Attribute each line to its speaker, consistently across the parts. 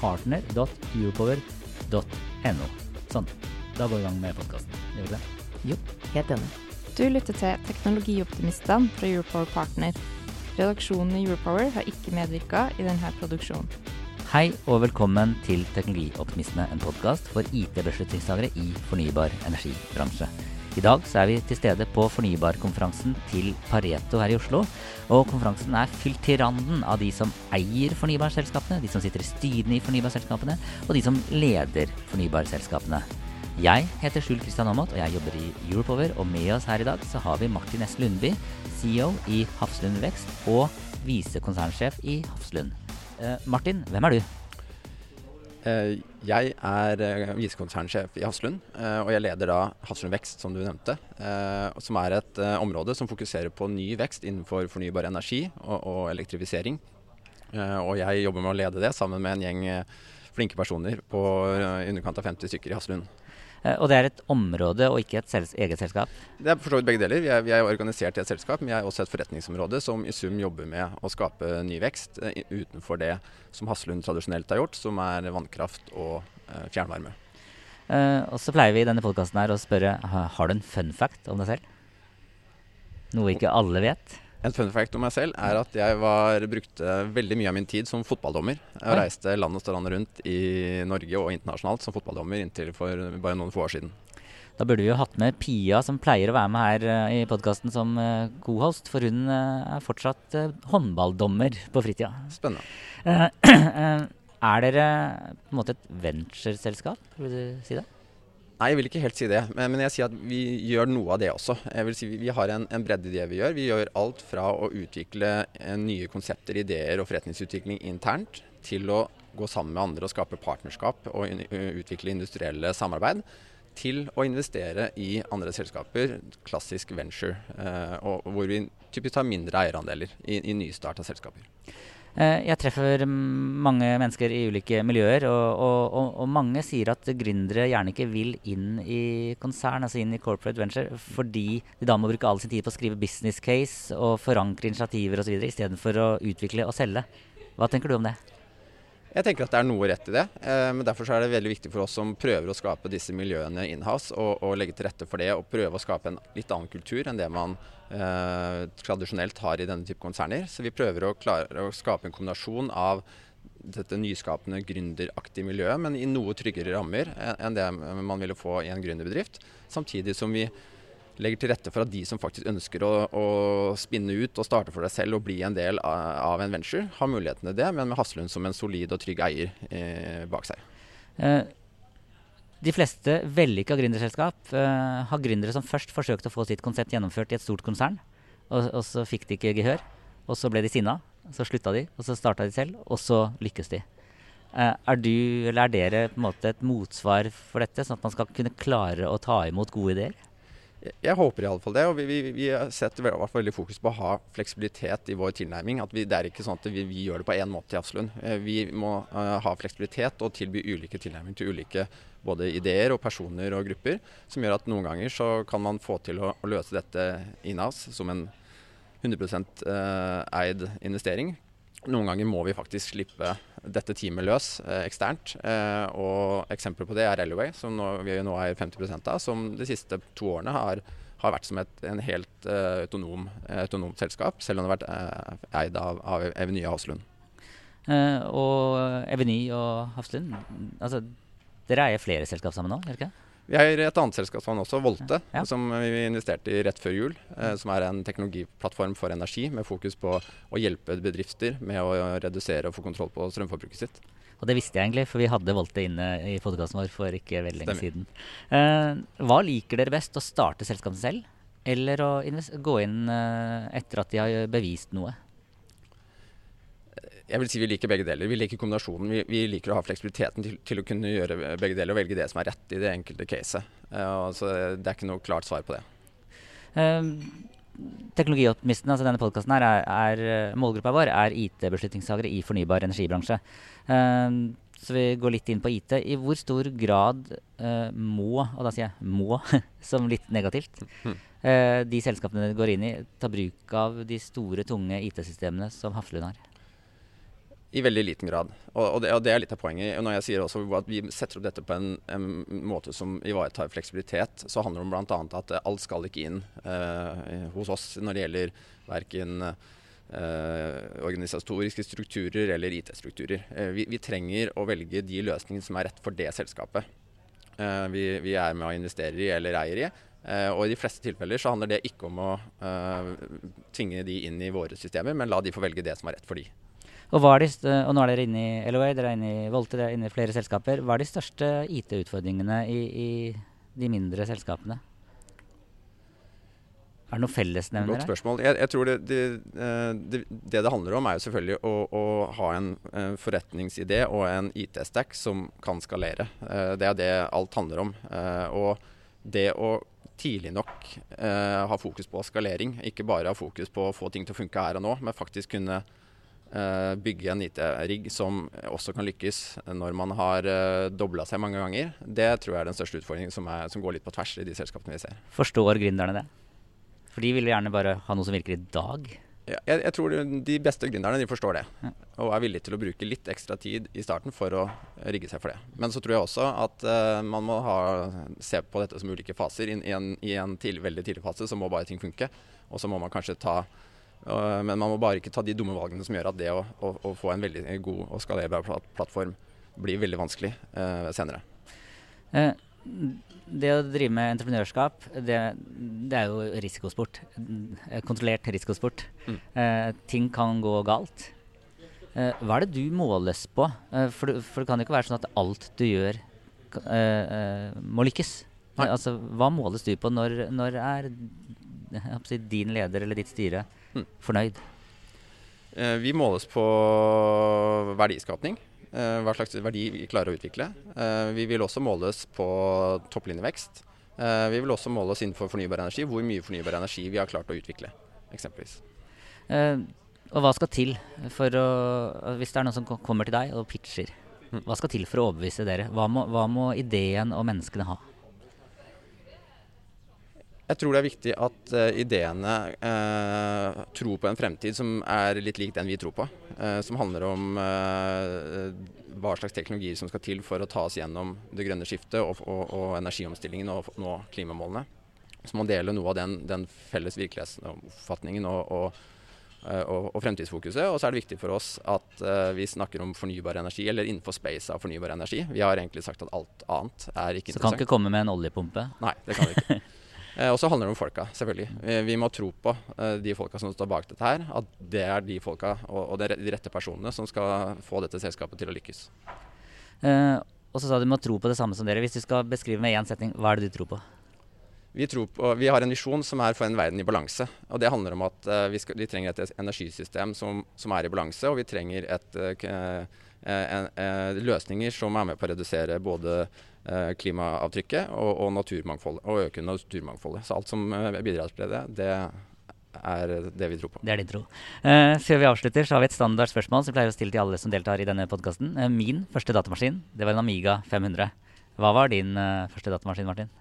Speaker 1: partner.europower.no. Sånn. Da går vi i gang med podkasten. Gjør vi det?
Speaker 2: Jo, helt enig.
Speaker 3: Du lytter til Teknologioptimistene fra Europower Partner. Redaksjonen i Europower har ikke medvirka i denne produksjonen.
Speaker 1: Hei og velkommen til Teknologioptimisme, en podkast for IT-beslutningstagere i fornybar energibransje. I dag så er vi til stede på fornybarkonferansen til Pareto her i Oslo. Og konferansen er fylt til randen av de som eier fornybarselskapene, de som sitter i styrene i fornybarselskapene, og de som leder fornybarselskapene. Jeg heter Skjul Kristian Aamodt, og jeg jobber i Europower. Og med oss her i dag så har vi Martin S. Lundby, CEO i Hafslund Vekst og visekonsernsjef i Hafslund. Eh, Martin, hvem er du?
Speaker 4: Eh, jeg er eh, visekonsernsjef i Hafslund, eh, og jeg leder da Hafslund Vekst, som du nevnte. Som er et område som fokuserer på ny vekst innenfor fornybar energi og, elektrifisering. Og jeg jobber med å lede det sammen med en gjeng flinke personer på i underkant av 50 stykker i Hafslund.
Speaker 1: Eh, og det er et område og ikke et sels eget selskap?
Speaker 4: Det er for så vidt begge deler. Vi er, vi er, organisert i et selskap, men vi er også et forretningsområde som i sum jobber med å skape ny vekst eh, utenfor det som Haslund tradisjonelt har gjort, som er vannkraft og eh, fjernvarme.
Speaker 1: Og så pleier vi i denne podkasten å spørre har du en fun fact om deg selv? Noe ikke alle vet?
Speaker 4: En fun fact om meg selv er at jeg var, brukte veldig mye av min tid som fotballdommer. Jeg reiste land og strand rundt i Norge og internasjonalt som fotballdommer inntil for bare noen få år siden.
Speaker 1: Da burde vi jo hatt med Pia, som pleier å være med her uh, i podkasten som co-host, for hun uh, er fortsatt håndballdommer på fritida.
Speaker 4: Spennende.
Speaker 1: er dere på en måte et ventureselskap, vil du si det?
Speaker 4: Nei, jeg vil ikke helt si det. Men, men jeg sier at vi gjør noe av det også. Jeg vil si Vi har en, en bredde i det vi gjør. Vi gjør alt fra å utvikle eh, nye konsepter, ideer og forretningsutvikling internt, til å gå sammen med andre og skape partnerskap og utvikle industrielle samarbeid, til å investere i andre selskaper, klassisk venture, eh, og, hvor vi typisk tar mindre eierandeler i, i nystarta selskaper.
Speaker 1: Eh, jeg treffer mange mennesker i ulike miljøer, og, og, og, mange sier at gründere gjerne ikke vil inn i konsern, altså inn i corporate venture, fordi de da må bruke all sin tid på å skrive business case og forankre initiativer osv. istedenfor å utvikle og selge. Hva tenker du om det?
Speaker 4: Jeg tenker at det er noe rett i det. Eh, men derfor er det veldig viktig for oss som prøver å skape disse miljøene inhouse, og, og legge til rette for det. Og prøve å skape en litt annen kultur enn det man eh, tradisjonelt har i denne type konserner. Så vi prøver å klare å skape en kombinasjon av dette nyskapende gründeraktige miljøet, men i noe tryggere rammer enn det man ville få i en gründerbedrift. Samtidig som vi legger til rette for at de som faktisk ønsker å, å, spinne ut og starte for deg selv og bli en del av, en venture, har muligheten til det, men med Haslund som en solid og trygg eier eh, bak seg. Eh,
Speaker 1: de fleste vellykka gründerselskap eh, har gründere som først forsøkte å få sitt konsept gjennomført i et stort konsern, og, og så fikk de ikke gehør. Og så ble de sinna, så slutta de, og så starta de selv, og så lykkes de. Eh, er du, eller er dere på en måte et motsvar for dette, sånn at man skal kunne klare å ta imot gode ideer?
Speaker 4: Jeg håper i alle fall det. og Vi, vi, vi setter veldig fokus på å ha fleksibilitet i vår tilnærming. at vi, Det er ikke sånn at vi, vi gjør det på én måte i Hafslund. Eh, vi må uh, ha fleksibilitet og tilby ulike tilnærminger til ulike både ideer og personer og grupper. Som gjør at noen ganger så kan man få til å, å løse dette in-house som en 100 uh, eid investering. Noen ganger må vi faktisk slippe dette teamet løs eh, eksternt. Eh, og eksempler på det er Railway, som nå, vi nå er 50 av, som de siste to årene har, har vært som et en helt eh, autonom, autonomt selskap, selv om det har vært eh, eid av, av Eveny og Hafslund.
Speaker 1: Eh, og Eveny og Hafslund, altså Dere eier flere selskap sammen nå, gjør dere ikke?
Speaker 4: Vi har et annet selskap også, Volte,
Speaker 1: Ja.
Speaker 4: som vi investerte i rett før jul. Eh, som er en teknologiplattform for energi med fokus på å hjelpe bedrifter med å redusere og få kontroll på strømforbruket sitt.
Speaker 1: Og det visste jeg egentlig, for vi hadde Volte inne i podkasten vår for ikke veldig lenge siden. Eh, hva liker dere best? Å starte selskapet selv, eller å gå inn eh, etter at de har bevist noe?
Speaker 4: Jeg vil si vi liker begge deler. Vi liker kombinasjonen. Vi, vi liker å ha fleksibiliteten til, til å kunne gjøre begge deler og velge det som er rett i det enkelte caset. Uh, så det er ikke noe klart svar på det.
Speaker 1: Um, Teknologioptimisten, altså denne podkasten her, er, er eh, målgruppa vår er IT-beslutningstagere i fornybar energibransje. Um, så vi går litt inn på IT. I hvor stor grad uh, må, og da sier jeg må som litt negativt, uh, de selskapene dere går inn i, ta bruk av de store, tunge IT-systemene som Hafslund har?
Speaker 4: I veldig liten grad. Og, og, det, og det er litt av poenget. Når jeg sier også at vi setter opp dette på en, en måte som ivaretar fleksibilitet, så handler det om bl.a. at alt skal ikke inn eh, hos oss når det gjelder verken eh, organisatoriske strukturer eller IT-strukturer. Eh, vi, vi trenger å velge de løsningene som er rett for det selskapet eh, vi, vi er med og investerer i eller eier i. Eh, og i de fleste tilfeller så handler det ikke om å eh, tvinge de inn i våre systemer, men la de få velge det som er rett for de.
Speaker 1: Og, er de, og nå er dere inne i LOA, dere er inne i Volte, dere er inne i flere selskaper. Hva er de største IT-utfordringene i, i de mindre selskapene? Er det noen
Speaker 4: Godt spørsmål. Jeg, jeg tror det det, eh, det det det handler om, er jo selvfølgelig å, å ha en forretningsidé og en IT-stack som kan skalere. Eh, Det er det alt handler om. Eh, Og det å tidlig nok ha fokus på skalering, ikke bare ha fokus på å få ting til å funke her og nå, men faktisk kunne bygge en IT-rigg som også kan lykkes når man har uh, dobla seg mange ganger, det tror jeg er den største utfordringen som, er, som går litt på tvers i de selskapene vi ser.
Speaker 1: Forstår gründerne det? For de vil gjerne bare ha noe som virker i dag.
Speaker 4: Ja, jeg, jeg tror de- beste gründerne de forstår det, og er villige til å bruke litt ekstra tid i starten for å rigge seg for det. Men så tror jeg også at uh, man må ha, se på dette som ulike faser. I, en, i en tidlig, veldig tidlig fase så må bare ting funke, og så må man kanskje ta Men man må bare ikke ta de dumme valgene som gjør at det å, å, å få en veldig god og skalerbar plattform blir veldig vanskelig eh, senere.
Speaker 1: Eh, det å drive med entreprenørskap, det, det er jo risikosport. Eh, Kontrollert risikosport.
Speaker 4: Mm.
Speaker 1: Eh, ting kan gå galt. Eh, hva er det du måles på? For, for det kan jo ikke være sånn at alt du gjør må lykkes. Altså, hva måles du på når, når er din leder eller ditt styre
Speaker 4: Mm.
Speaker 1: fornøyd?
Speaker 4: Eh, Vi måles på verdiskapning. eh, Hva slags verdi vi klarer å utvikle. Eh, Vi vil også måles på topplinjevekst. Eh, Vi vil også måles innenfor fornybar energi, hvor mye fornybar energi vi har klart å utvikle. eksempelvis.
Speaker 1: Eh, og hva skal til for å Hvis det er noen som kommer til deg og pitcher,
Speaker 4: Mm.
Speaker 1: hva skal til for å overbevise dere? Hva må, hva må ideen og menneskene ha?
Speaker 4: Jeg tror det er viktig at uh, ideene uh, tror på en fremtid som er litt lik den vi tror på. Uh, som handler om hva slags teknologier som skal til for å ta oss gjennom det grønne skiftet og, og, og energiomstillingen og nå klimamålene. Så man deler noe av den, den felles virkelighetsoppfatningen og, og, fremtidsfokuset. Og så er det viktig for oss at vi snakker om fornybar energi, eller innenfor space av fornybar energi. Vi har egentlig sagt at alt annet er ikke
Speaker 1: Så kan
Speaker 4: interessant.
Speaker 1: ikke komme med en oljepumpe.
Speaker 4: Nei, det kan vi ikke. Eh, og så handler det om folka, selvfølgelig. Vi må tro på eh, de folka som står bak dette her. At det er de folka og, de rette personene som skal få dette selskapet til å lykkes.
Speaker 1: Eh, og så sa du må tro på det samme som dere. Hvis du skal beskrive med én setning, hva er det du tror på?
Speaker 4: Vi, tror på, vi har en visjon som er for en verden i balanse. og Det handler om at eh, vi, skal, vi trenger et energisystem som, som er i balanse, og vi trenger et, en, eh, løsninger som er med på å redusere både klimaavtrykket og, og naturmangfoldet, og øke naturmangfoldet. Så alt som eh, bidrar til det, det er det vi tror på.
Speaker 1: Det er din tro. Eh, før vi avslutter, så har vi et standard spørsmål som vi pleier å stille til alle som deltar i denne podkasten. Eh, min første datamaskin, det var en Amiga 500. Hva var din eh, første datamaskin, Martin?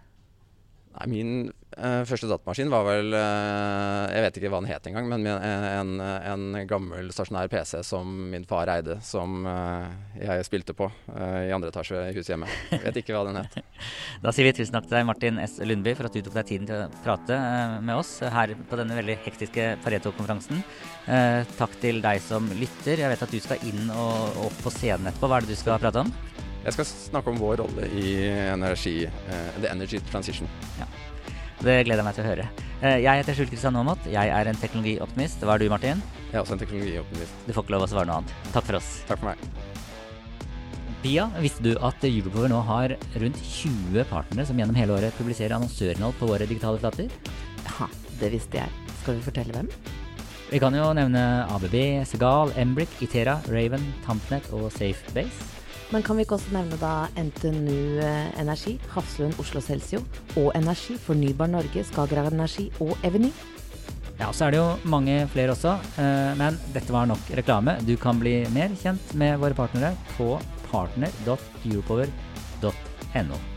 Speaker 4: Nei, min eh, første datamaskin var vel eh, Jeg vet ikke hva den het engang, men en, en gammel stasjonær PC som min far eide, som eh, jeg spilte på eh, i andre etasje i huset hjemme. Jeg vet ikke hva den het.
Speaker 1: Da sier vi tusen takk til deg, Martin S. Lundby, for at du tok deg tiden til å prate eh, med oss her på denne veldig hektiske Pareto-konferansen. Eh, takk til deg som lytter. Jeg vet at du skal inn og opp på scenen etterpå. Hva er det du skal prate om?
Speaker 4: Jeg skal snakke om vår rolle i energi, the energy transition.
Speaker 1: Ja. Det gleder jeg meg til å høre. Uh, jeg heter Skjul Kristian Aamodt. Jeg er en teknologioptimist. Hva er du, Martin?
Speaker 4: Jeg er også en teknologioptimist.
Speaker 1: Du får ikke lov å svare noe annet. Takk for oss.
Speaker 4: Takk for meg.
Speaker 1: Pia, visste du at Europower nå har rundt 20 partnere som gjennom hele året publiserer annonsørinnhold på våre digitale flater?
Speaker 2: Ja, det visste jeg. Skal vi fortelle hvem?
Speaker 1: Vi kan jo nevne ABB, Segal, Embrik, Itera, Raven, Tampnet og Safebase.
Speaker 2: Men kan vi ikke også nevne da NTNU Energi, Hafslund Oslo Celsio og Energi, Fornybar Norge, Skagerrak Energi og Eveny?
Speaker 1: Ja, så er det jo mange flere også, men dette var nok reklame. Du kan bli mer kjent med våre partnere på partner.europower.no.